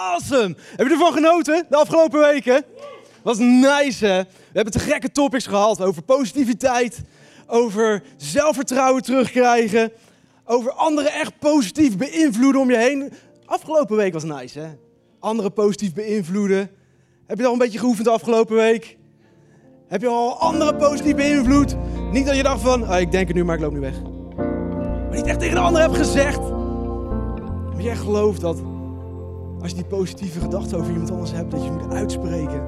awesome. Heb je ervan genoten de afgelopen weken? Was nice hè? We hebben te gekke topics gehad over positiviteit, over zelfvertrouwen terugkrijgen, over anderen echt positief beïnvloeden om je heen. Afgelopen week was nice hè? Anderen positief beïnvloeden. Heb je al een beetje geoefend de afgelopen week? Heb je al anderen positief beïnvloed? Niet dat je dacht van, ah, ik denk het nu, maar ik loop nu weg. Maar niet echt tegen de ander hebt gezegd. Maar jij gelooft dat als je die positieve gedachten over iemand anders hebt, dat je moet uitspreken.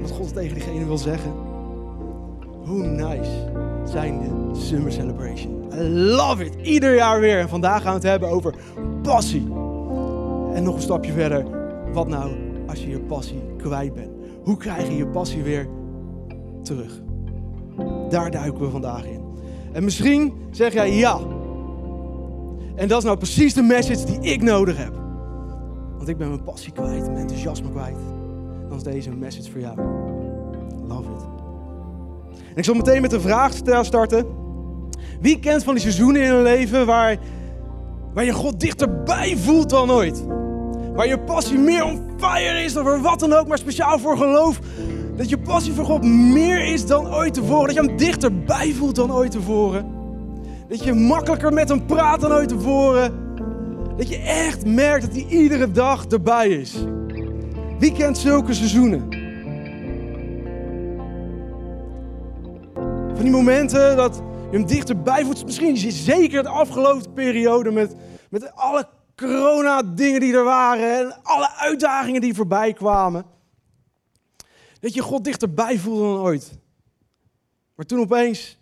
Wat God tegen diegene wil zeggen. Hoe nice zijn de Summer Celebration. I love it. Ieder jaar weer. En vandaag gaan we het hebben over passie. En nog een stapje verder. Wat nou als je je passie kwijt bent? Hoe krijg je je passie weer terug? Daar duiken we vandaag in. En misschien zeg jij ja. En dat is nou precies de message die ik nodig heb. Want ik ben mijn passie kwijt, mijn enthousiasme kwijt. Dan is deze een message voor jou. Love it. En ik zal meteen met een vraag starten. Wie kent van die seizoenen in hun leven waar, waar je God dichterbij voelt dan ooit? Waar je passie meer on fire is dan voor wat dan ook, maar speciaal voor geloof. Dat je passie voor God meer is dan ooit tevoren. Dat je hem dichterbij voelt dan ooit tevoren. Dat je makkelijker met hem praat dan ooit tevoren. Dat je echt merkt dat hij iedere dag erbij is. Wie kent zulke seizoenen? Van die momenten dat je hem dichterbij voelt. Misschien is je zeker de afgelopen periode met, met alle corona-dingen die er waren. En alle uitdagingen die voorbij kwamen. Dat je God dichterbij voelde dan ooit. Maar toen opeens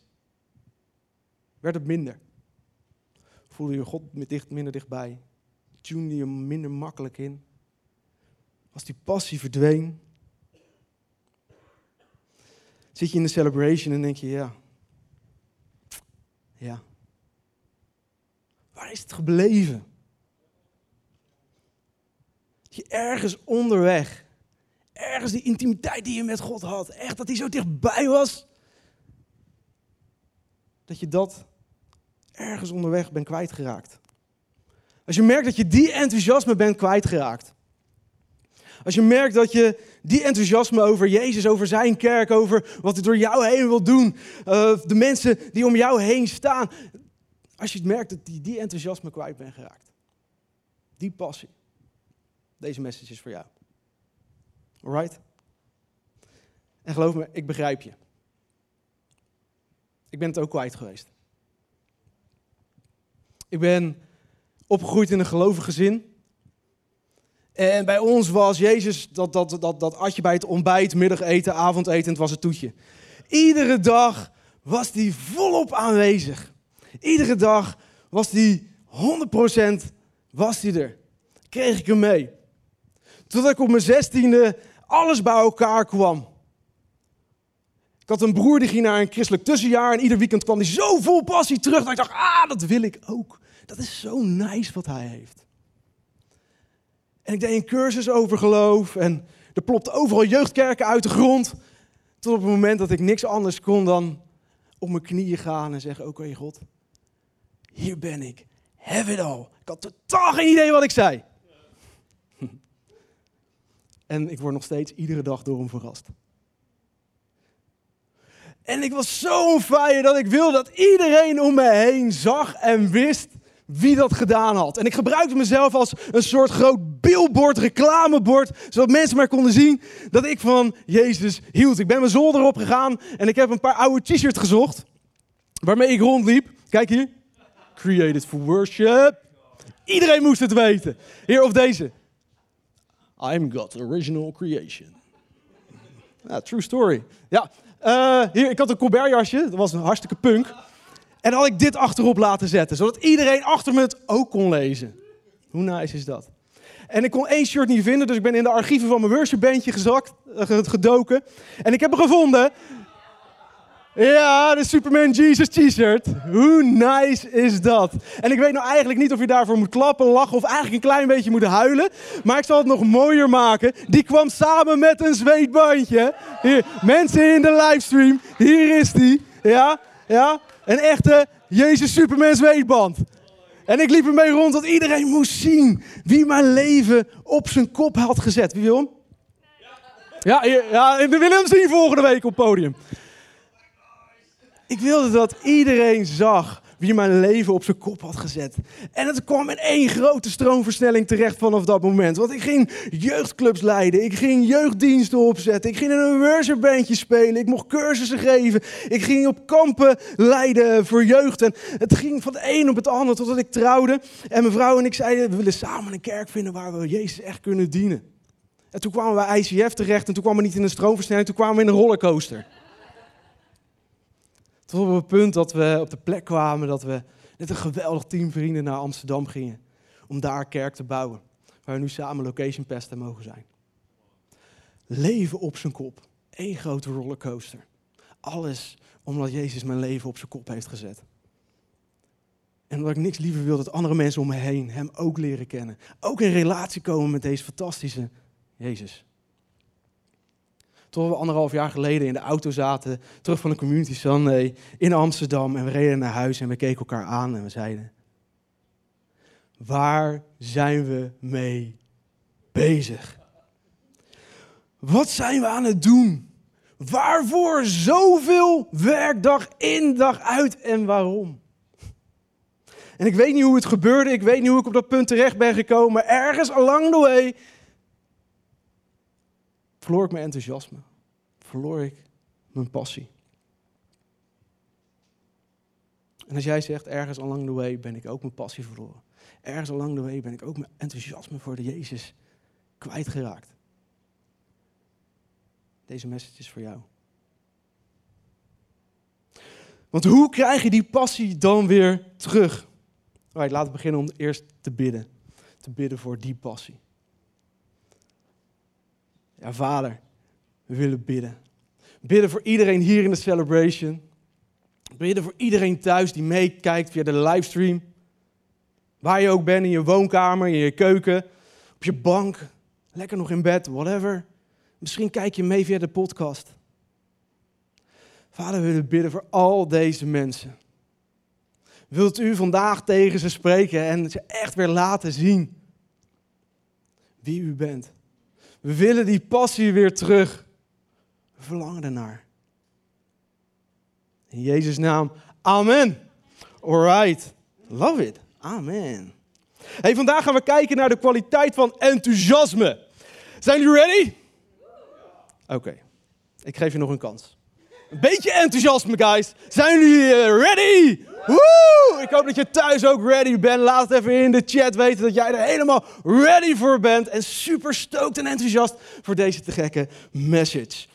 werd het minder. Voelde je God minder dichtbij. Tune je minder makkelijk in. Als die passie verdween. Zit je in de celebration en denk je, ja. Ja. Waar is het gebleven? Je ergens onderweg ergens die intimiteit die je met God had, echt dat hij zo dichtbij was, dat je dat ergens onderweg bent kwijtgeraakt. Als je merkt dat je die enthousiasme bent kwijtgeraakt. Als je merkt dat je die enthousiasme over Jezus, over zijn kerk, over wat hij door jou heen wil doen, uh, de mensen die om jou heen staan. Als je merkt dat je die enthousiasme kwijt bent geraakt. Die passie. Deze message is voor jou. Alright? En geloof me, ik begrijp je. Ik ben het ook kwijt geweest. Ik ben opgegroeid in een gelovig gezin. En bij ons was Jezus, dat, dat, dat, dat at bij het ontbijt, middageten, avondeten, het was het toetje. Iedere dag was hij volop aanwezig. Iedere dag was hij 100% was hij er. Kreeg ik hem mee. Totdat ik op mijn zestiende alles bij elkaar kwam. Ik had een broer die ging naar een christelijk tussenjaar en ieder weekend kwam hij zo vol passie terug dat ik dacht, ah, dat wil ik ook. Dat is zo nice wat hij heeft. En ik deed een cursus over geloof en er plopte overal jeugdkerken uit de grond. Tot op het moment dat ik niks anders kon dan op mijn knieën gaan en zeggen, oké God, hier ben ik. Have it all. Ik had totaal geen idee wat ik zei. En ik word nog steeds iedere dag door hem verrast. En ik was zo fire dat ik wilde dat iedereen om me heen zag en wist wie dat gedaan had. En ik gebruikte mezelf als een soort groot billboard, reclamebord, zodat mensen maar konden zien dat ik van Jezus hield. Ik ben mijn zolder opgegaan en ik heb een paar oude t-shirts gezocht, waarmee ik rondliep. Kijk hier. Created for worship. Iedereen moest het weten. Hier of deze. I'm God's original creation. Ja, true story. Ja, uh, hier, ik had een Colbert jasje, dat was een hartstikke punk. En had ik dit achterop laten zetten, zodat iedereen achter me het ook kon lezen. Hoe nice is dat? En ik kon één shirt niet vinden, dus ik ben in de archieven van mijn worshipbandje gezakt, uh, gedoken. En ik heb hem gevonden. Ja, de Superman Jesus t-shirt. Hoe nice is dat? En ik weet nou eigenlijk niet of je daarvoor moet klappen, lachen of eigenlijk een klein beetje moet huilen. Maar ik zal het nog mooier maken. Die kwam samen met een zweetbandje. Hier, mensen in de livestream, hier is die. Ja, ja, een echte Jezus Superman zweetband. En ik liep ermee rond dat iedereen moest zien wie mijn leven op zijn kop had gezet. Wie wil hem? Ja, ja, we willen hem zien volgende week op podium. Ik wilde dat iedereen zag wie mijn leven op zijn kop had gezet. En het kwam in één grote stroomversnelling terecht vanaf dat moment. Want ik ging jeugdclubs leiden, ik ging jeugddiensten opzetten, ik ging in een worshipbandje spelen, ik mocht cursussen geven, ik ging op kampen leiden voor jeugd. En het ging van het een op het ander totdat ik trouwde. En mijn vrouw en ik zeiden, we willen samen een kerk vinden waar we Jezus echt kunnen dienen. En toen kwamen we bij ICF terecht en toen kwamen we niet in een stroomversnelling, toen kwamen we in een rollercoaster. Op het punt dat we op de plek kwamen dat we net een geweldig team vrienden naar Amsterdam gingen. Om daar kerk te bouwen. Waar we nu samen location pesten mogen zijn. Leven op zijn kop. Eén grote rollercoaster. Alles omdat Jezus mijn leven op zijn kop heeft gezet. En omdat ik niks liever wil dat andere mensen om me heen hem ook leren kennen. Ook in relatie komen met deze fantastische Jezus. Tot we anderhalf jaar geleden in de auto zaten, terug van de Community Sunday in Amsterdam. En we reden naar huis en we keken elkaar aan en we zeiden: Waar zijn we mee bezig? Wat zijn we aan het doen? Waarvoor zoveel werk dag in dag uit en waarom? En ik weet niet hoe het gebeurde, ik weet niet hoe ik op dat punt terecht ben gekomen, ergens along the way verloor ik mijn enthousiasme. Verloor ik mijn passie. En als jij zegt, ergens along the way ben ik ook mijn passie verloren. Ergens along the way ben ik ook mijn enthousiasme voor de Jezus kwijtgeraakt. Deze message is voor jou. Want hoe krijg je die passie dan weer terug? Right, laten we beginnen om eerst te bidden. Te bidden voor die passie. Ja, vader, we willen bidden. Bidden voor iedereen hier in de celebration. Bidden voor iedereen thuis die meekijkt via de livestream. Waar je ook bent, in je woonkamer, in je keuken, op je bank, lekker nog in bed, whatever. Misschien kijk je mee via de podcast. Vader, we willen bidden voor al deze mensen. Wilt u vandaag tegen ze spreken en ze echt weer laten zien wie u bent? We willen die passie weer terug. Verlangen ernaar. In Jezus' naam, amen. Alright, love it. Amen. Hey, vandaag gaan we kijken naar de kwaliteit van enthousiasme. Zijn jullie ready? Oké, ik geef je nog een kans. Een beetje enthousiasme, guys. Zijn jullie eh, ready? Woe! Ik hoop dat je thuis ook ready bent. Laat het even in de chat weten dat jij er helemaal ready voor bent. En super stoked en enthousiast voor deze te gekke message.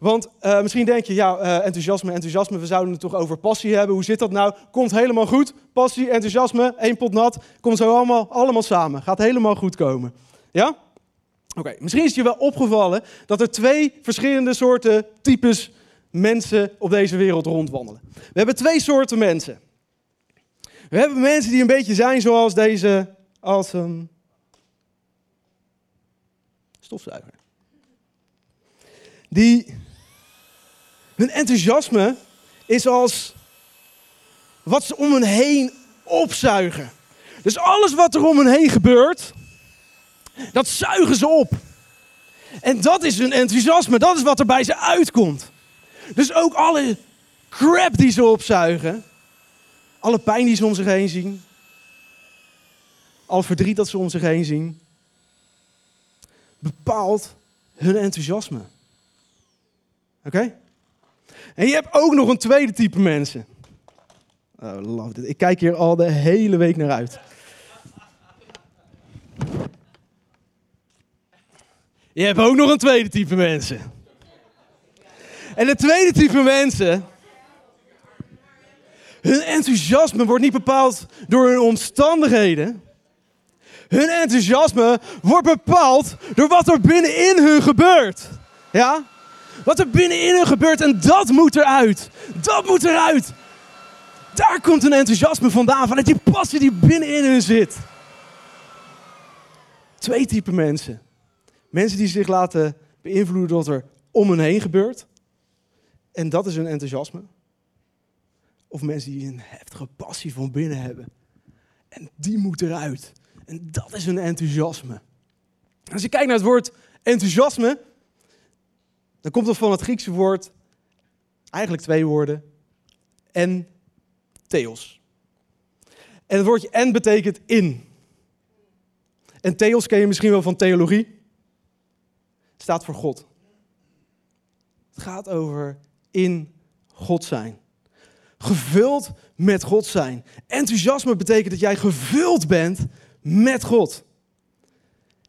Want uh, misschien denk je, ja, uh, enthousiasme, enthousiasme, we zouden het toch over passie hebben. Hoe zit dat nou? Komt helemaal goed. Passie, enthousiasme, één pot nat. Komt zo allemaal, allemaal samen. Gaat helemaal goed komen. Ja? Oké, misschien is het je wel opgevallen dat er twee verschillende soorten types mensen op deze wereld rondwandelen. We hebben twee soorten mensen. We hebben mensen die een beetje zijn zoals deze, als een stofzuiger. Die, hun enthousiasme is als wat ze om hen heen opzuigen. Dus alles wat er om hen heen gebeurt, dat zuigen ze op. En dat is hun enthousiasme, dat is wat er bij ze uitkomt. Dus ook alle crap die ze opzuigen, alle pijn die ze om zich heen zien. Alle verdriet dat ze om zich heen zien. Bepaalt hun enthousiasme. Oké? En je hebt ook nog een tweede type mensen. Oh, love it. Ik kijk hier al de hele week naar uit. Je hebt ook nog een tweede type mensen. En de tweede type mensen hun enthousiasme wordt niet bepaald door hun omstandigheden. Hun enthousiasme wordt bepaald door wat er binnenin hun gebeurt. Ja? Wat er binnenin hun gebeurt en dat moet eruit. Dat moet eruit. Daar komt een enthousiasme vandaan, vanuit die passie die binnenin hun zit. Twee typen mensen. Mensen die zich laten beïnvloeden door wat er om hen heen gebeurt. En dat is hun enthousiasme. Of mensen die een heftige passie van binnen hebben. En die moet eruit. En dat is een enthousiasme. Als je kijkt naar het woord enthousiasme, dan komt het van het Griekse woord, eigenlijk twee woorden, en theos. En het woordje en betekent in. En theos ken je misschien wel van theologie. Het staat voor God. Het gaat over in God zijn. Gevuld met God zijn. Enthousiasme betekent dat jij gevuld bent met God.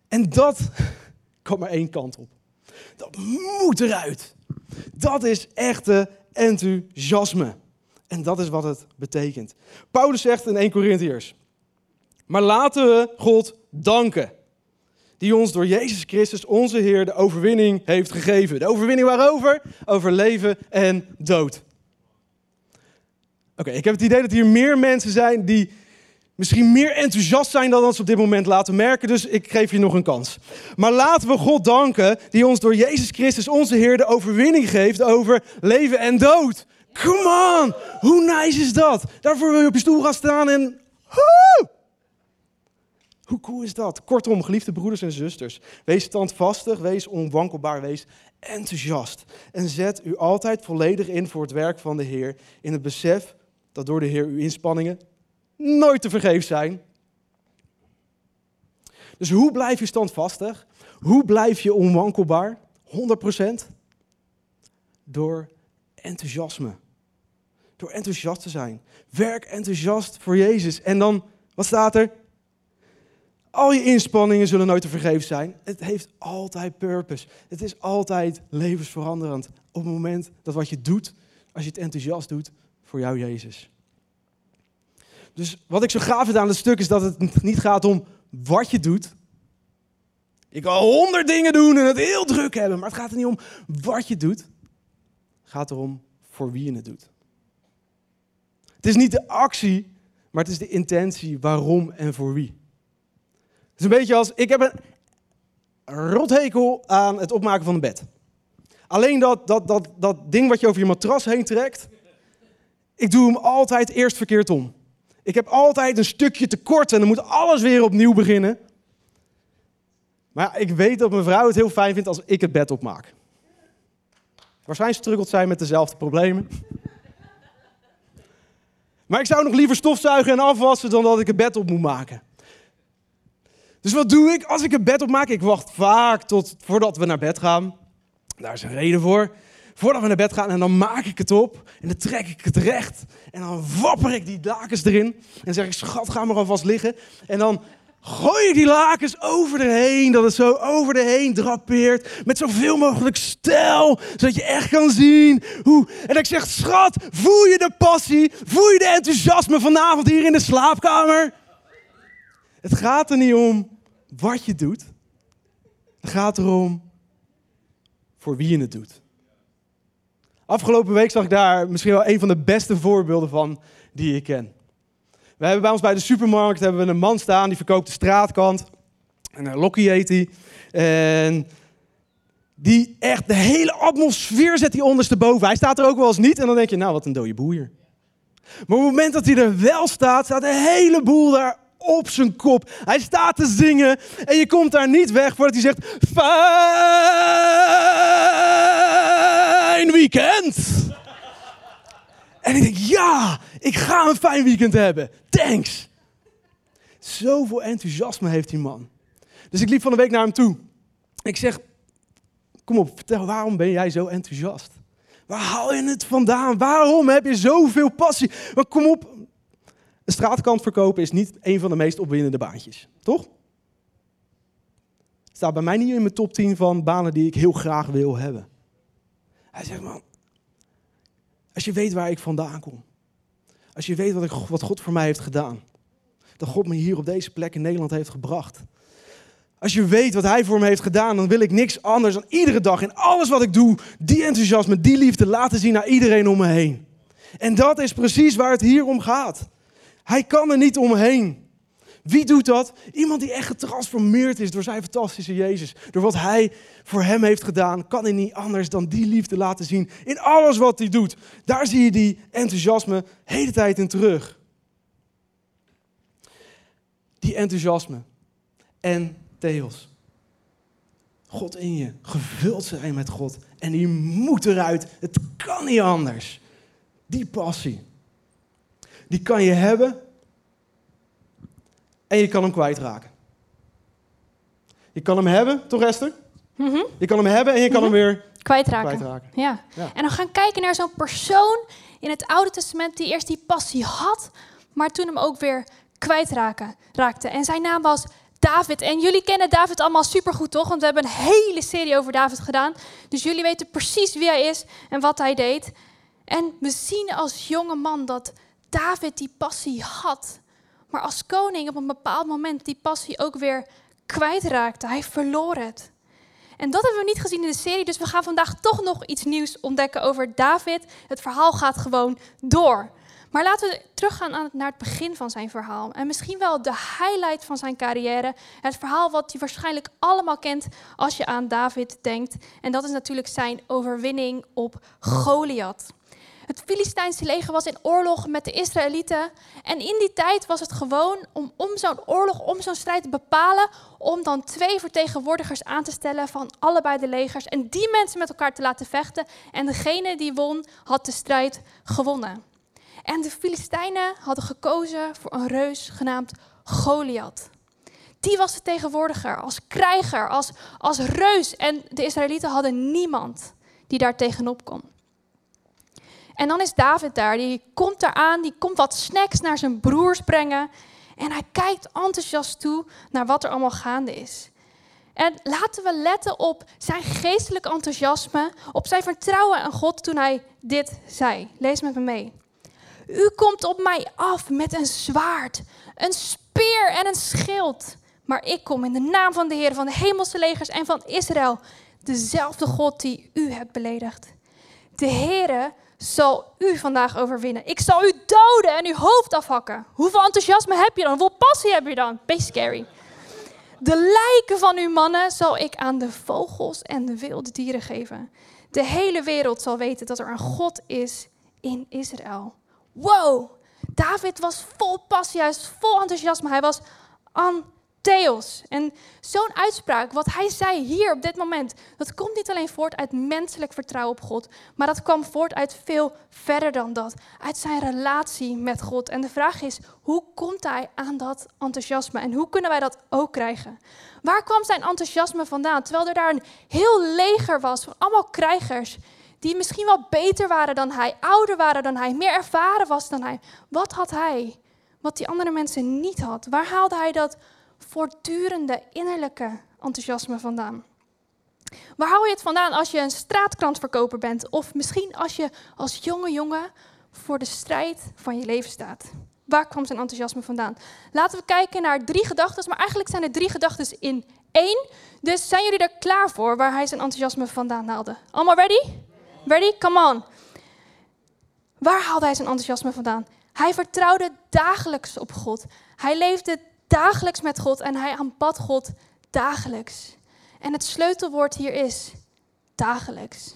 En dat kan maar één kant op. Dat moet eruit. Dat is echte enthousiasme. En dat is wat het betekent. Paulus zegt in 1 Corinthiërs. Maar laten we God danken. Die ons door Jezus Christus, onze Heer, de overwinning heeft gegeven. De overwinning waarover? Over leven en dood. Oké, ik heb het idee dat hier meer mensen zijn die misschien meer enthousiast zijn dan ze op dit moment laten merken. Dus ik geef je nog een kans. Maar laten we God danken die ons door Jezus Christus, onze Heer, de overwinning geeft over leven en dood. Come on! Hoe nice is dat? Daarvoor wil je op je stoel gaan staan en... Hoe cool is dat? Kortom, geliefde broeders en zusters, wees standvastig, wees onwankelbaar, wees enthousiast. En zet u altijd volledig in voor het werk van de Heer, in het besef dat door de Heer uw inspanningen nooit te vergeefs zijn. Dus hoe blijf je standvastig? Hoe blijf je onwankelbaar? 100%? Door enthousiasme. Door enthousiast te zijn. Werk enthousiast voor Jezus. En dan, wat staat er? Al je inspanningen zullen nooit te vergeefs zijn. Het heeft altijd purpose. Het is altijd levensveranderend. Op het moment dat wat je doet, als je het enthousiast doet, voor jou Jezus. Dus wat ik zo gaaf vind aan het stuk is dat het niet gaat om wat je doet. Ik kan honderd dingen doen en het heel druk hebben, maar het gaat er niet om wat je doet. Het gaat erom voor wie je het doet. Het is niet de actie, maar het is de intentie waarom en voor wie. Het is een beetje als, ik heb een rothekel aan het opmaken van een bed. Alleen dat, dat, dat, dat ding wat je over je matras heen trekt, ik doe hem altijd eerst verkeerd om. Ik heb altijd een stukje tekort en dan moet alles weer opnieuw beginnen. Maar ik weet dat mijn vrouw het heel fijn vindt als ik het bed opmaak. Waarschijnlijk struggelt zij met dezelfde problemen. Maar ik zou nog liever stofzuigen en afwassen dan dat ik het bed op moet maken. Dus wat doe ik als ik het bed opmaak? Ik wacht vaak tot voordat we naar bed gaan. Daar is een reden voor voordat we naar bed gaan. En dan maak ik het op. En dan trek ik het recht. En dan wapper ik die lakens erin. En zeg ik, schat, ga maar alvast liggen. En dan gooi ik die lakens over de heen. Dat het zo over de heen drapeert. Met zoveel mogelijk stijl. Zodat je echt kan zien hoe... En ik zeg, schat, voel je de passie? Voel je de enthousiasme vanavond hier in de slaapkamer? Het gaat er niet om wat je doet. Het gaat erom voor wie je het doet. Afgelopen week zag ik daar misschien wel een van de beste voorbeelden van die ik ken. We hebben bij ons bij de supermarkt hebben we een man staan die verkoopt de straatkant. En een Lokkie heet hij. En die echt de hele atmosfeer zet hij ondersteboven. Hij staat er ook wel eens niet. En dan denk je, nou wat een dode boeier. Maar op het moment dat hij er wel staat, staat de hele boel daar op zijn kop. Hij staat te zingen en je komt daar niet weg voordat hij zegt: Fijn weekend. En ik denk: Ja, ik ga een fijn weekend hebben. Thanks. Zoveel enthousiasme heeft die man. Dus ik liep van de week naar hem toe. Ik zeg: Kom op, vertel, waarom ben jij zo enthousiast? Waar haal je het vandaan? Waarom heb je zoveel passie? Maar kom op, een straatkant verkopen is niet een van de meest opwindende baantjes, toch? Staat bij mij niet in mijn top 10 van banen die ik heel graag wil hebben. Hij zegt, man, als je weet waar ik vandaan kom. Als je weet wat, ik, wat God voor mij heeft gedaan. Dat God me hier op deze plek in Nederland heeft gebracht. Als je weet wat hij voor me heeft gedaan, dan wil ik niks anders dan iedere dag in alles wat ik doe, die enthousiasme, die liefde laten zien naar iedereen om me heen. En dat is precies waar het hier om gaat. Hij kan er niet omheen. Wie doet dat? Iemand die echt getransformeerd is door zijn fantastische Jezus. Door wat hij voor hem heeft gedaan, kan hij niet anders dan die liefde laten zien in alles wat hij doet. Daar zie je die enthousiasme de hele tijd in terug. die enthousiasme en theos. God in je, gevuld zijn met God. En die moet eruit. Het kan niet anders. Die passie. Die kan je hebben en je kan hem kwijtraken. Je kan hem hebben, toch Esther? Mhm. Je kan hem hebben en je kan hem weer Kwijtraken. kwijtraken. Ja. Ja. En dan gaan kijken naar zo'n persoon in het Oude Testament die eerst die passie had, maar toen hem ook weer kwijtraakte. raakte. En zijn naam was David. En jullie kennen David allemaal supergoed, toch? Want we hebben een hele serie over David gedaan. Dus jullie weten precies wie hij is en wat hij deed. En we zien als jonge man dat David die passie had. Maar als koning op een bepaald moment die passie ook weer kwijtraakte. Hij verloor het. En dat hebben we niet gezien in de serie, dus we gaan vandaag toch nog iets nieuws ontdekken over David. Het verhaal gaat gewoon door. Maar laten we teruggaan aan naar het begin van zijn verhaal. En misschien wel de highlight van zijn carrière. Het verhaal wat je waarschijnlijk allemaal kent als je aan David denkt. En dat is natuurlijk zijn overwinning op Goliath. Het Filistijnse leger was in oorlog met de Israëlieten. En in die tijd was het gewoon om, om zo'n oorlog, om zo'n strijd te bepalen, om dan twee vertegenwoordigers aan te stellen van allebei de legers. En die mensen met elkaar te laten vechten. En degene die won, had de strijd gewonnen. En de Filistijnen hadden gekozen voor een reus genaamd Goliath. Die was de tegenwoordiger als krijger, als, als reus. En de Israëlieten hadden niemand die daar tegenop kon. En dan is David daar, die komt daar aan, die komt wat snacks naar zijn broers brengen. En hij kijkt enthousiast toe naar wat er allemaal gaande is. En laten we letten op zijn geestelijk enthousiasme, op zijn vertrouwen aan God toen hij dit zei. Lees met me mee. U komt op mij af met een zwaard, een speer en een schild. Maar ik kom in de naam van de Heer van de hemelse legers en van Israël, dezelfde God die u hebt beledigd. De Heere zal u vandaag overwinnen. Ik zal u doden en uw hoofd afhakken. Hoeveel enthousiasme heb je dan? Hoeveel passie heb je dan? Beetje scary. De lijken van uw mannen zal ik aan de vogels en de wilde dieren geven. De hele wereld zal weten dat er een God is in Israël. Wow, David was vol passie, hij was vol enthousiasme, hij was antheos. En zo'n uitspraak, wat hij zei hier op dit moment, dat komt niet alleen voort uit menselijk vertrouwen op God, maar dat kwam voort uit veel verder dan dat, uit zijn relatie met God. En de vraag is, hoe komt hij aan dat enthousiasme en hoe kunnen wij dat ook krijgen? Waar kwam zijn enthousiasme vandaan? Terwijl er daar een heel leger was van allemaal krijgers die misschien wel beter waren dan hij, ouder waren dan hij, meer ervaren was dan hij. Wat had hij wat die andere mensen niet had? Waar haalde hij dat voortdurende innerlijke enthousiasme vandaan? Waar haal je het vandaan als je een straatkrantverkoper bent? Of misschien als je als jonge jongen voor de strijd van je leven staat? Waar kwam zijn enthousiasme vandaan? Laten we kijken naar drie gedachten, maar eigenlijk zijn er drie gedachten in één. Dus zijn jullie er klaar voor waar hij zijn enthousiasme vandaan haalde? Allemaal ready? Ready? Come on. Waar haalde hij zijn enthousiasme vandaan? Hij vertrouwde dagelijks op God. Hij leefde dagelijks met God en hij aanbad God dagelijks. En het sleutelwoord hier is dagelijks.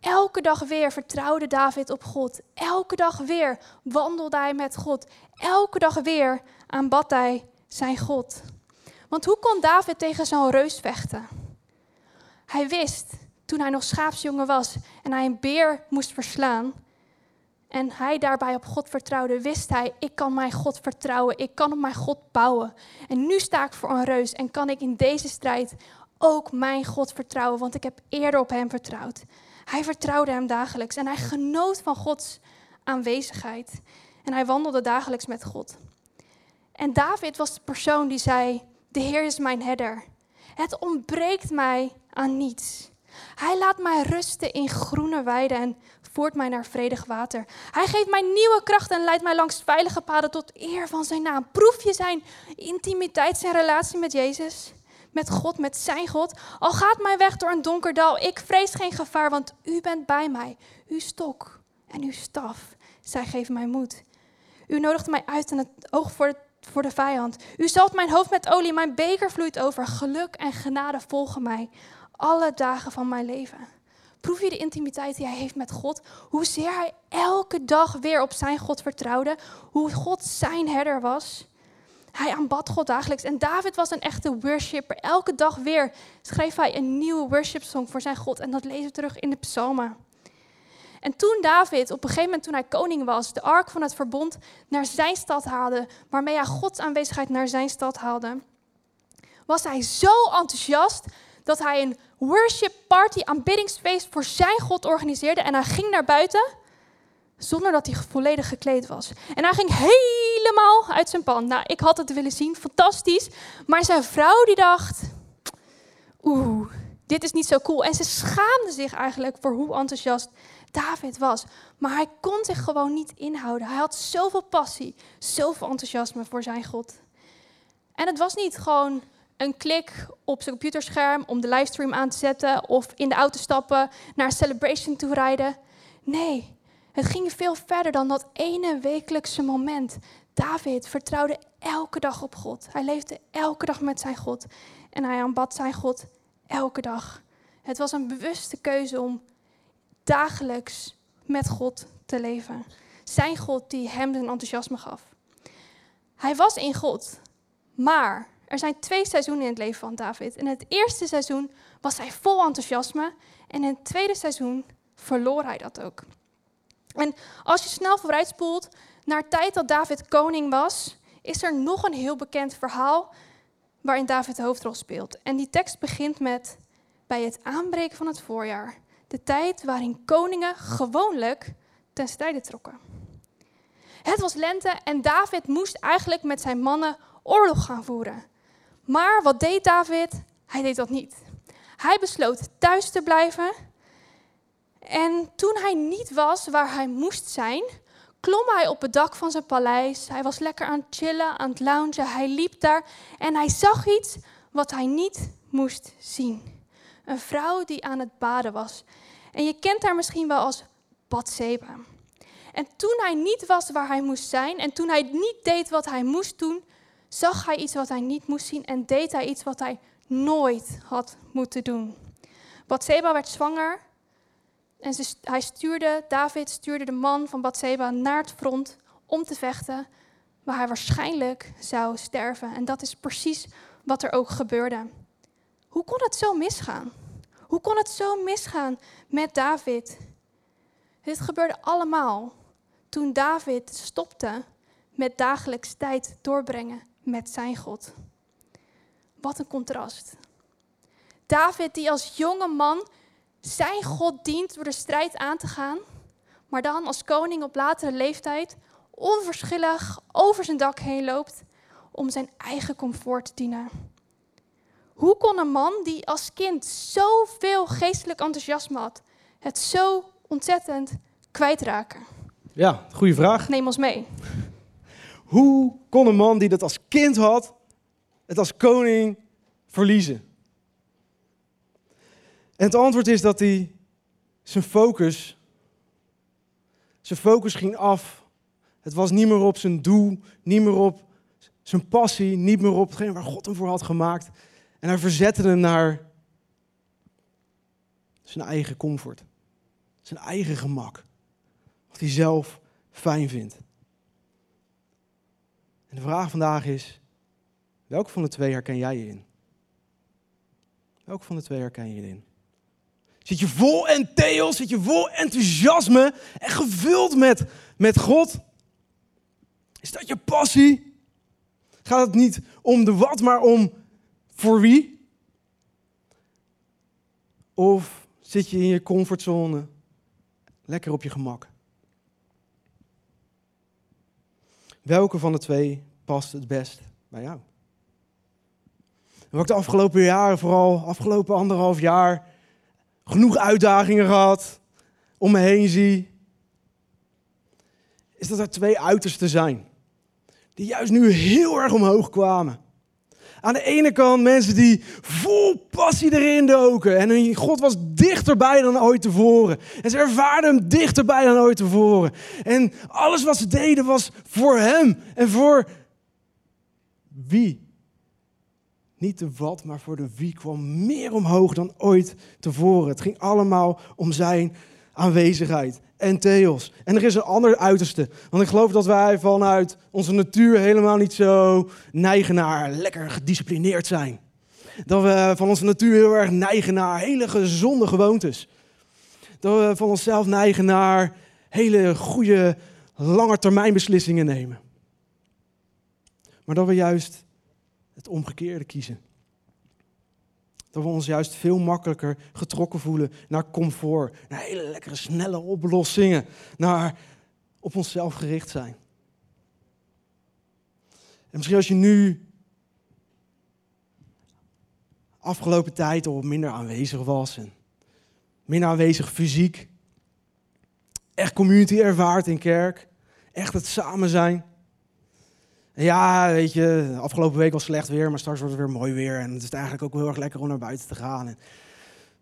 Elke dag weer vertrouwde David op God. Elke dag weer wandelde hij met God. Elke dag weer aanbad hij zijn God. Want hoe kon David tegen zo'n reus vechten? Hij wist toen hij nog schaapsjongen was en hij een beer moest verslaan. En hij daarbij op God vertrouwde, wist hij, ik kan mijn God vertrouwen, ik kan op mijn God bouwen. En nu sta ik voor een reus en kan ik in deze strijd ook mijn God vertrouwen, want ik heb eerder op hem vertrouwd. Hij vertrouwde hem dagelijks en hij genoot van Gods aanwezigheid. En hij wandelde dagelijks met God. En David was de persoon die zei, de Heer is mijn herder. Het ontbreekt mij aan niets. Hij laat mij rusten in groene weiden en voert mij naar vredig water. Hij geeft mij nieuwe kracht en leidt mij langs veilige paden tot eer van zijn naam. Proef je zijn intimiteit, zijn relatie met Jezus? Met God, met zijn God. Al gaat mijn weg door een donker dal, ik vrees geen gevaar, want u bent bij mij. Uw stok en uw staf, zij geven mij moed. U nodigt mij uit in het oog voor voor de vijand. U zalt mijn hoofd met olie, mijn beker vloeit over. Geluk en genade volgen mij alle dagen van mijn leven. Proef je de intimiteit die hij heeft met God? Hoezeer hij elke dag weer op zijn God vertrouwde? Hoe God zijn herder was? Hij aanbad God dagelijks. En David was een echte worshipper. Elke dag weer schreef hij een nieuwe worshipsong voor zijn God. En dat lezen we terug in de psalmen. En toen David, op een gegeven moment toen hij koning was, de ark van het verbond naar zijn stad haalde, waarmee hij Gods aanwezigheid naar zijn stad haalde, was hij zo enthousiast dat hij een worship party, aanbiddingsfeest voor zijn God organiseerde. En hij ging naar buiten zonder dat hij volledig gekleed was. En hij ging helemaal uit zijn pan. Nou, ik had het willen zien, fantastisch. Maar zijn vrouw die dacht, oeh, dit is niet zo cool. En ze schaamde zich eigenlijk voor hoe enthousiast David was. Maar hij kon zich gewoon niet inhouden. Hij had zoveel passie, zoveel enthousiasme voor zijn God. En het was niet gewoon een klik op zijn computerscherm om de livestream aan te zetten of in de auto stappen, naar een celebration toe rijden. Nee, het ging veel verder dan dat ene wekelijkse moment. David vertrouwde elke dag op God. Hij leefde elke dag met zijn God en hij aanbad zijn God elke dag. Het was een bewuste keuze om dagelijks met God te leven. Zijn God die hem zijn enthousiasme gaf. Hij was in God, maar er zijn twee seizoenen in het leven van David. In het eerste seizoen was hij vol enthousiasme en in het tweede seizoen verloor hij dat ook. En als je snel vooruitspoelt naar tijd dat David koning was, is er nog een heel bekend verhaal waarin David de hoofdrol speelt. En die tekst begint met bij het aanbreken van het voorjaar, de tijd waarin koningen gewoonlijk ten strijde trokken. Het was lente en David moest eigenlijk met zijn mannen oorlog gaan voeren. Maar wat deed David? Hij deed dat niet. Hij besloot thuis te blijven. En toen hij niet was waar hij moest zijn, klom hij op het dak van zijn paleis. Hij was lekker aan het chillen, aan het loungen. Hij liep daar en hij zag iets wat hij niet moest zien. Een vrouw die aan het baden was. En je kent haar misschien wel als Bathseba. En toen hij niet was waar hij moest zijn en toen hij niet deed wat hij moest doen, zag hij iets wat hij niet moest zien en deed hij iets wat hij nooit had moeten doen. Bathseba werd zwanger en hij stuurde, David stuurde de man van Bathseba naar het front om te vechten, waar hij waarschijnlijk zou sterven. En dat is precies wat er ook gebeurde. Hoe kon het zo misgaan? Hoe kon het zo misgaan met David? Dit gebeurde allemaal toen David stopte met dagelijks tijd doorbrengen met zijn God. Wat een contrast. David die als jonge man zijn God dient door de strijd aan te gaan, maar dan als koning op latere leeftijd onverschillig over zijn dak heen loopt om zijn eigen comfort te dienen. Hoe kon een man die als kind zoveel geestelijk enthousiasme had, het zo ontzettend kwijtraken? Ja, goede vraag. Neem ons mee. Hoe kon een man die dat als kind had, het als koning verliezen? En het antwoord is dat hij zijn focus, zijn focus ging af. Het was niet meer op zijn doel, niet meer op zijn passie, niet meer op hetgeen waar God hem voor had gemaakt. En hij verzette hem naar zijn eigen comfort, zijn eigen gemak, wat hij zelf fijn vindt. En de vraag vandaag is, welke van de twee herken jij je in? Welke van de twee herken je in? Zit je vol zit je vol enthousiasme en gevuld met, met God? Is dat je passie? Gaat het niet om de wat, maar om voor wie? Of zit je in je comfortzone, lekker op je gemak? Welke van de twee past het best bij jou? Wat ik de afgelopen jaren, vooral afgelopen anderhalf jaar, genoeg uitdagingen gehad, om me heen zie, is dat er twee uitersten zijn. Die juist nu heel erg omhoog kwamen. Aan de ene kant mensen die vol passie erin doken. En God was dichterbij dan ooit tevoren. En ze ervaarden hem dichterbij dan ooit tevoren. En alles wat ze deden was voor hem. En voor wie? Niet de wat, maar voor de wie kwam meer omhoog dan ooit tevoren. Het ging allemaal om zijn aanwezigheid en theos. En er is een ander uiterste. Want ik geloof dat wij vanuit onze natuur helemaal niet zo neigen naar lekker gedisciplineerd zijn. Dat we van onze natuur heel erg neigen naar hele gezonde gewoontes. Dat we van onszelf neigen naar hele goede lange termijn beslissingen nemen. Maar dat we juist het omgekeerde kiezen. Dat we ons juist veel makkelijker getrokken voelen naar comfort, naar hele lekkere snelle oplossingen, naar op onszelf gericht zijn. En misschien als je nu afgelopen tijd al minder aanwezig was en minder aanwezig fysiek, echt community ervaart in kerk, echt het samen zijn. Ja, weet je, afgelopen week was slecht weer, maar straks wordt het weer mooi weer. En het is eigenlijk ook heel erg lekker om naar buiten te gaan.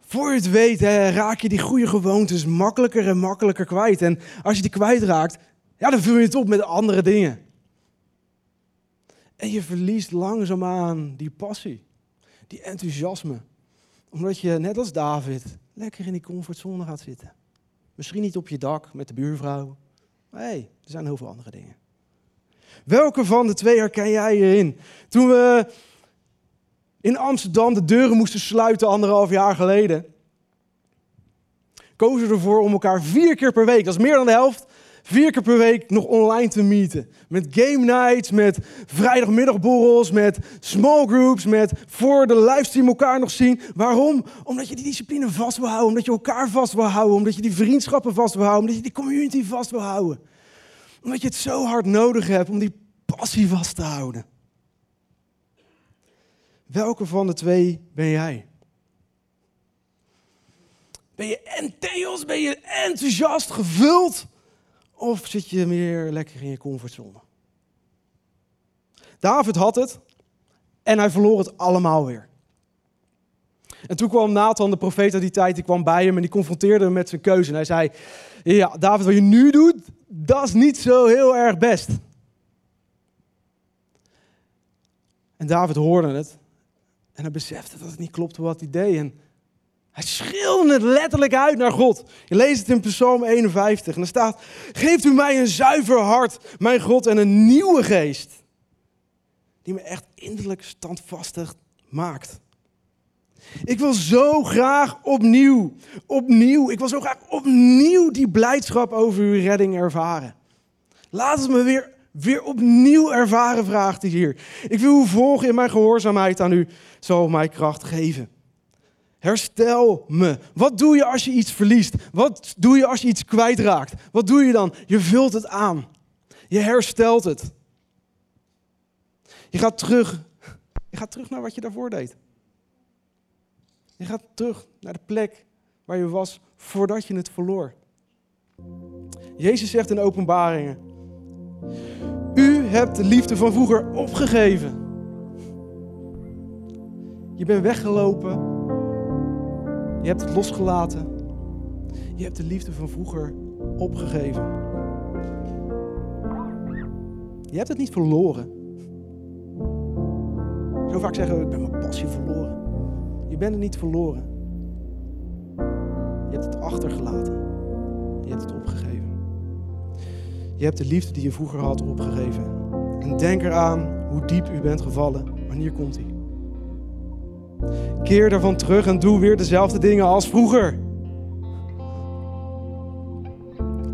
Voor je het weet, raak je die goede gewoontes makkelijker en makkelijker kwijt. En als je die kwijtraakt, ja, dan vul je het op met andere dingen. En je verliest langzaamaan die passie, die enthousiasme. Omdat je, net als David, lekker in die comfortzone gaat zitten. Misschien niet op je dak met de buurvrouw. Maar hey, er zijn heel veel andere dingen. Welke van de twee herken jij hierin? Toen we in Amsterdam de deuren moesten sluiten anderhalf jaar geleden, kozen we ervoor om elkaar vier keer per week, dat is meer dan de helft, vier keer per week nog online te meeten. Met game nights, met vrijdagmiddagborrels, met small groups, met voor de livestream elkaar nog zien. Waarom? Omdat je die discipline vast wil houden, omdat je elkaar vast wil houden, omdat je die vriendschappen vast wil houden, omdat je die community vast wil houden. Omdat je het zo hard nodig hebt om die passie vast te houden. Welke van de twee ben jij? Ben je entheos, ben je enthousiast gevuld? Of zit je meer lekker in je comfortzone? David had het en hij verloor het allemaal weer. En toen kwam Nathan, de profeet uit die tijd, die kwam bij hem en die confronteerde hem met zijn keuze. En hij zei, ja David, wat je nu doet, dat is niet zo heel erg best. En David hoorde het en hij besefte dat het niet klopte wat hij deed. En hij schreeuwde het letterlijk uit naar God. Je leest het in Psalm 51 en er staat: Geeft u mij een zuiver hart, mijn God, en een nieuwe geest. Die me echt innerlijk standvastig maakt. Ik wil zo graag opnieuw, opnieuw, ik wil zo graag opnieuw die blijdschap over uw redding ervaren. Laat het me weer, weer opnieuw ervaren, vraagt hij hier. Ik wil u volgen in mijn gehoorzaamheid aan u, zal mij kracht geven. Herstel me. Wat doe je als je iets verliest? Wat doe je als je iets kwijtraakt? Wat doe je dan? Je vult het aan. Je herstelt het. Je gaat terug. Je gaat terug naar wat je daarvoor deed. Je gaat terug naar de plek waar je was voordat je het verloor. Jezus zegt in openbaringen: U hebt de liefde van vroeger opgegeven. Je bent weggelopen. Je hebt het losgelaten. Je hebt de liefde van vroeger opgegeven. Je hebt het niet verloren. Zo vaak zeggen we, ik ben mijn passie verloren. Je bent het niet verloren. Je hebt het achtergelaten. Je hebt het opgegeven. Je hebt de liefde die je vroeger had opgegeven. En denk eraan hoe diep u bent gevallen. Wanneer komt hij? Keer daarvan terug en doe weer dezelfde dingen als vroeger.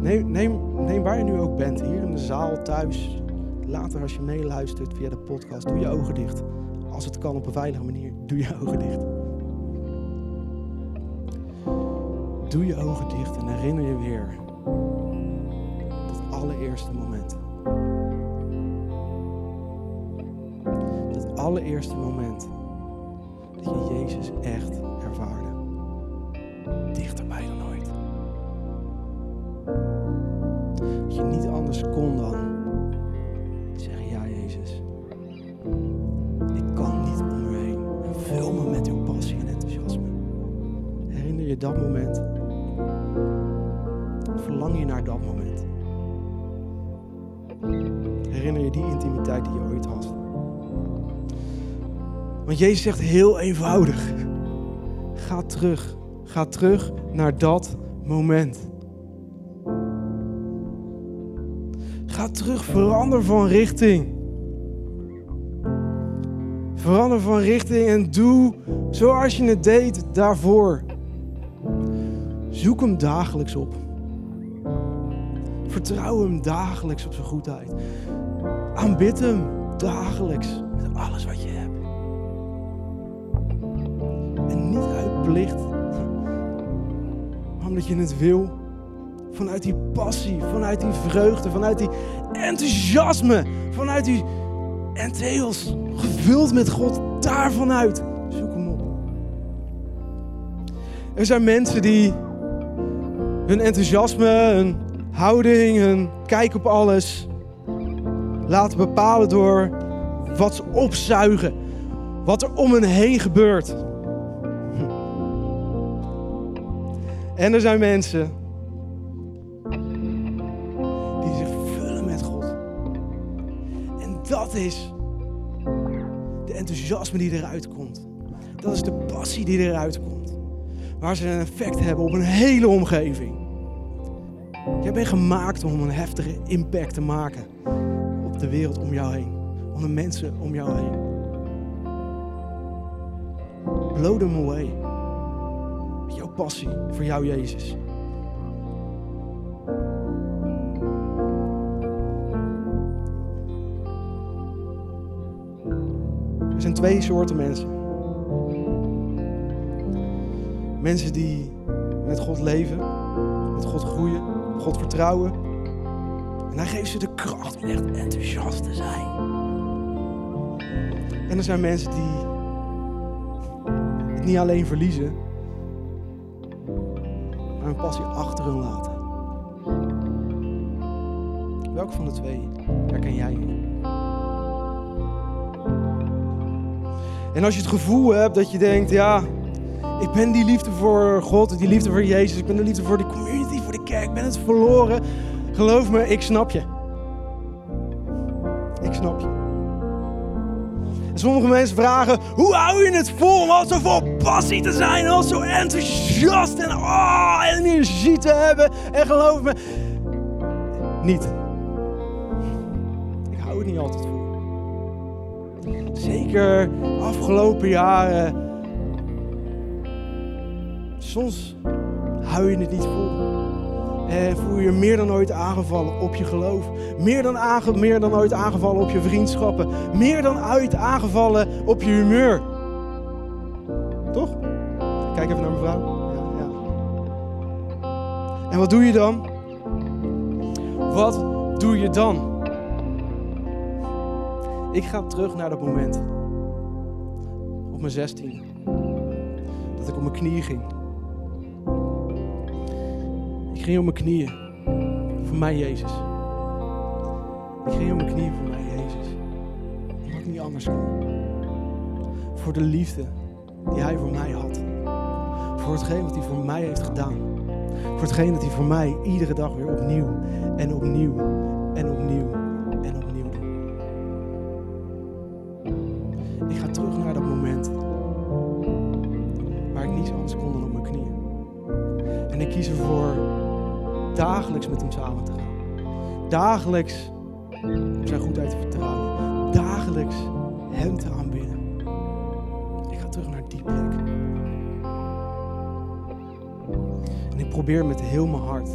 Neem, neem, neem waar je nu ook bent, hier in de zaal, thuis. Later als je meeluistert via de podcast, doe je ogen dicht. Als het kan op een veilige manier, doe je ogen dicht. Doe je ogen dicht en herinner je weer dat allereerste moment. Dat allereerste moment dat je Jezus echt ervaarde. Dichterbij dan ooit. Dat je niet anders kon dan zeggen, ja Jezus, ik kan niet om u heen. En vul me met uw passie en enthousiasme. Herinner je dat moment? Moment? Herinner je die intimiteit die je ooit had? Want Jezus zegt heel eenvoudig: ga terug. Ga terug naar dat moment. Ga terug, verander van richting. Verander van richting en doe zoals je het deed daarvoor. Zoek hem dagelijks op. Vertrouw hem dagelijks op zijn goedheid. Aanbid hem dagelijks met alles wat je hebt. En niet uit plicht, maar omdat je het wil. Vanuit die passie, vanuit die vreugde, vanuit die enthousiasme, vanuit die entheels, gevuld met God, daarvanuit. Zoek hem op. Er zijn mensen die hun enthousiasme, hun houding, hun kijk op alles laten bepalen door wat ze opzuigen, wat er om hen heen gebeurt. En er zijn mensen die zich vullen met God. En dat is de enthousiasme die eruit komt. Dat is de passie die eruit komt. Waar ze een effect hebben op een hele omgeving. Jij bent gemaakt om een heftige impact te maken op de wereld om jou heen. Om de mensen om jou heen. Blow them away. Met jouw passie voor jou, Jezus. Er zijn twee soorten mensen. Mensen die met God leven, met God groeien, God vertrouwen. En hij geeft ze de kracht om echt enthousiast te zijn. En er zijn mensen die het niet alleen verliezen, maar hun passie achter hun laten. Welke van de twee herken jij in? En als je het gevoel hebt dat je denkt, ja, ik ben die liefde voor God, die liefde voor Jezus, ik ben de liefde voor de ik ben het verloren. Geloof me, ik snap je. Ik snap je. En sommige mensen vragen, hoe hou je het vol om al zo vol passie te zijn, al zo enthousiast en oh, energie te hebben. En geloof me, niet. Ik hou het niet altijd vol. Zeker afgelopen jaren. Soms hou je het niet vol. En voel je je meer dan ooit aangevallen op je geloof. Meer dan, aange, meer dan ooit aangevallen op je vriendschappen. Meer dan ooit aangevallen op je humeur. Toch? Kijk even naar mevrouw. Ja, ja. En wat doe je dan? Wat doe je dan? Ik ga terug naar dat moment. Op mijn 16. Dat ik op mijn knieën ging. Ging op mijn knieën. Voor mij, Jezus. Ik ging op mijn knieën voor mij, Jezus. Omdat ik niet anders kon. Voor de liefde die Hij voor mij had. Voor hetgeen wat Hij voor mij heeft gedaan. Voor hetgeen dat Hij voor mij iedere dag weer opnieuw en opnieuw en opnieuw met hem samen te gaan. Dagelijks op zijn goedheid te vertrouwen. Dagelijks hem te aanbidden. Ik ga terug naar die plek. En ik probeer met heel mijn hart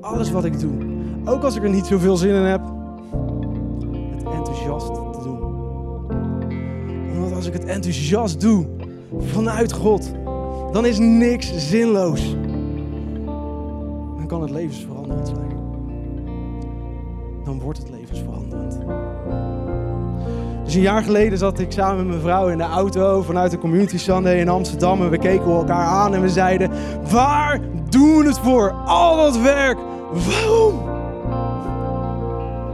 alles wat ik doe, ook als ik er niet zoveel zin in heb, het enthousiast te doen. Omdat als ik het enthousiast doe vanuit God, dan is niks zinloos. Dan kan het Dan wordt het levensveranderend. Dus een jaar geleden zat ik samen met mijn vrouw in de auto vanuit de Community Sunday in Amsterdam. En we keken elkaar aan en we zeiden: Waar doen we het voor? Al dat werk. Waarom?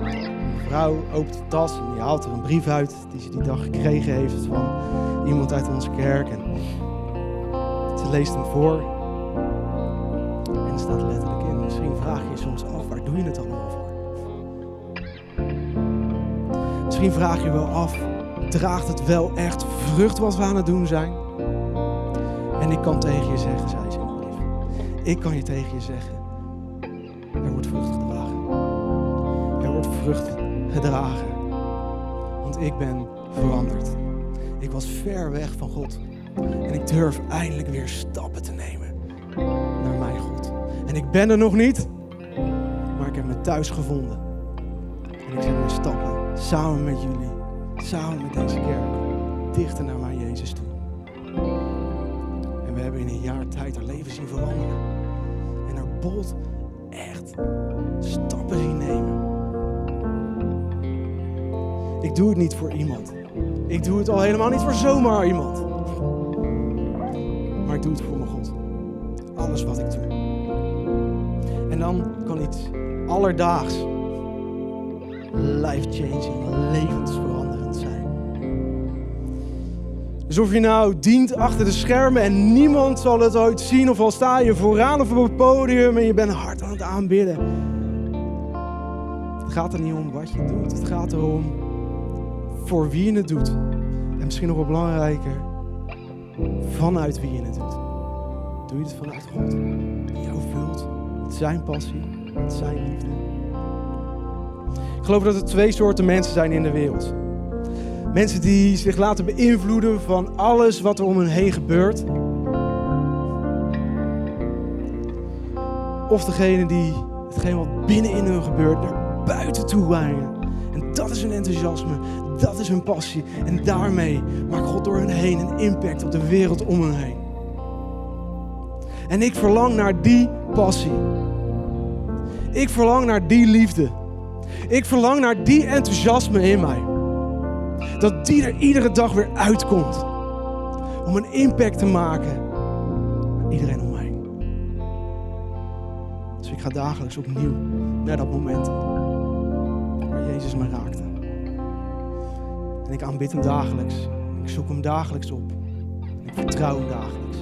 Mijn vrouw opent de tas en die haalt er een brief uit die ze die dag gekregen heeft van iemand uit onze kerk. En ze leest hem voor. En er staat Misschien vraag je wel af, draagt het wel echt vrucht wat we aan het doen zijn? En ik kan tegen je zeggen, zei ze in ik kan je tegen je zeggen, er wordt vrucht gedragen. Er wordt vrucht gedragen. Want ik ben veranderd. Ik was ver weg van God. En ik durf eindelijk weer stappen te nemen naar mijn God. En ik ben er nog niet, maar ik heb me thuis gevonden. Samen met jullie, samen met deze kerk, dichter naar mijn Jezus toe. En we hebben in een jaar tijd haar leven zien veranderen. En haar Bolt echt stappen zien nemen. Ik doe het niet voor iemand. Ik doe het al helemaal niet voor zomaar iemand. Maar ik doe het voor mijn God. Alles wat ik doe. En dan kan iets alledaags, life-changing, levensveranderend zijn. Dus of je nou dient achter de schermen en niemand zal het ooit zien, of al sta je vooraan of op het podium en je bent hard aan het aanbidden. Het gaat er niet om wat je doet, het gaat erom voor wie je het doet. En misschien nog wel belangrijker, vanuit wie je het doet. Doe je het vanuit God, die jou vult met zijn passie, met zijn liefde. Ik geloof dat er twee soorten mensen zijn in de wereld. Mensen die zich laten beïnvloeden van alles wat er om hen heen gebeurt. Of degene die hetgeen wat binnenin hun gebeurt naar buiten toe brengen. En dat is hun enthousiasme, dat is hun passie. En daarmee maakt God door hen heen een impact op de wereld om hen heen. En ik verlang naar die passie. Ik verlang naar die liefde. Ik verlang naar die enthousiasme in mij. Dat die er iedere dag weer uitkomt. Om een impact te maken iedereen om mij heen. Dus ik ga dagelijks opnieuw naar dat moment waar Jezus me raakte. En ik aanbid hem dagelijks. Ik zoek hem dagelijks op. Ik vertrouw hem dagelijks.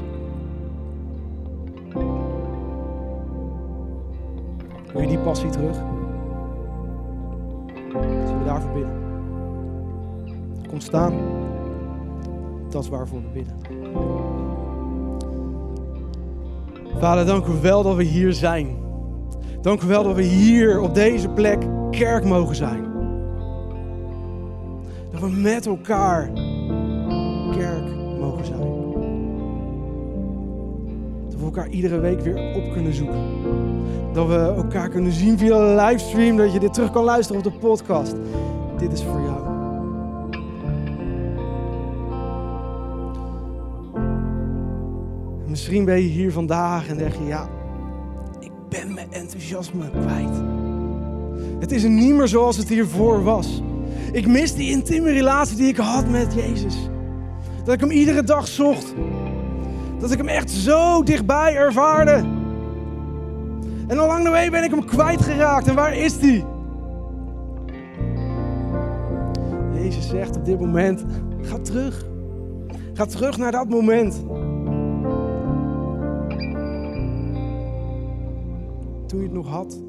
Wil je die passie terug? Daarvoor? Kom staan. Dat is waarvoor we bidden. Vader, dank u wel dat we hier zijn. Dank u wel dat we hier op deze plek kerk mogen zijn. Dat we met elkaar kerk mogen zijn. Dat we elkaar iedere week weer op kunnen zoeken. Dat we elkaar kunnen zien via de livestream. Dat je dit terug kan luisteren op de podcast. Dit is voor jou. Misschien ben je hier vandaag en denk je, ja, ik ben mijn enthousiasme kwijt. Het is niet meer zoals het hiervoor was. Ik mis die intieme relatie die ik had met Jezus. Dat ik hem iedere dag zocht. Dat ik hem echt zo dichtbij ervaarde. En along de way ben ik hem kwijtgeraakt. En waar is die? Jezus zegt op dit moment, ga terug. Ga terug naar dat moment. Toen je het nog had.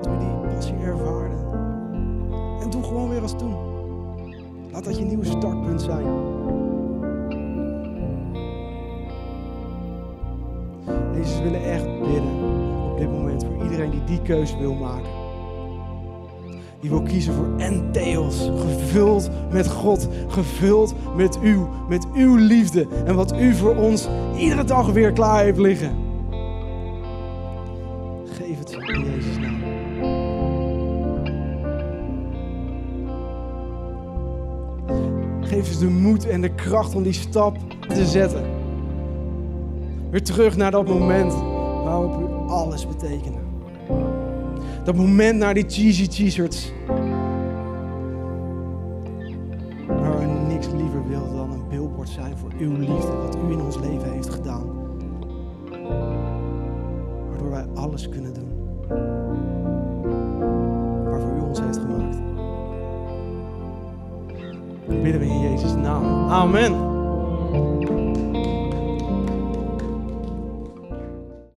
Toen je die passie ervaarde. En doe gewoon weer als toen. Laat dat je nieuwe startpunt zijn. Jezus, we willen echt bidden dit moment voor iedereen die die keuze wil maken. Die wil kiezen voor entheos, gevuld met God, gevuld met u, met uw liefde en wat u voor ons iedere dag weer klaar heeft liggen. Geef het in Jezus' naam. Geef ze de moed en de kracht om die stap te zetten. Weer terug naar dat moment waarop u alles betekende. Dat moment naar die cheesy t-shirts. Waar we niks liever wilden dan een billboard zijn voor uw liefde, wat u in ons leven heeft gedaan. Waardoor wij alles kunnen doen. Waarvoor u ons heeft gemaakt. Dat bidden we in Jezus' naam. Amen.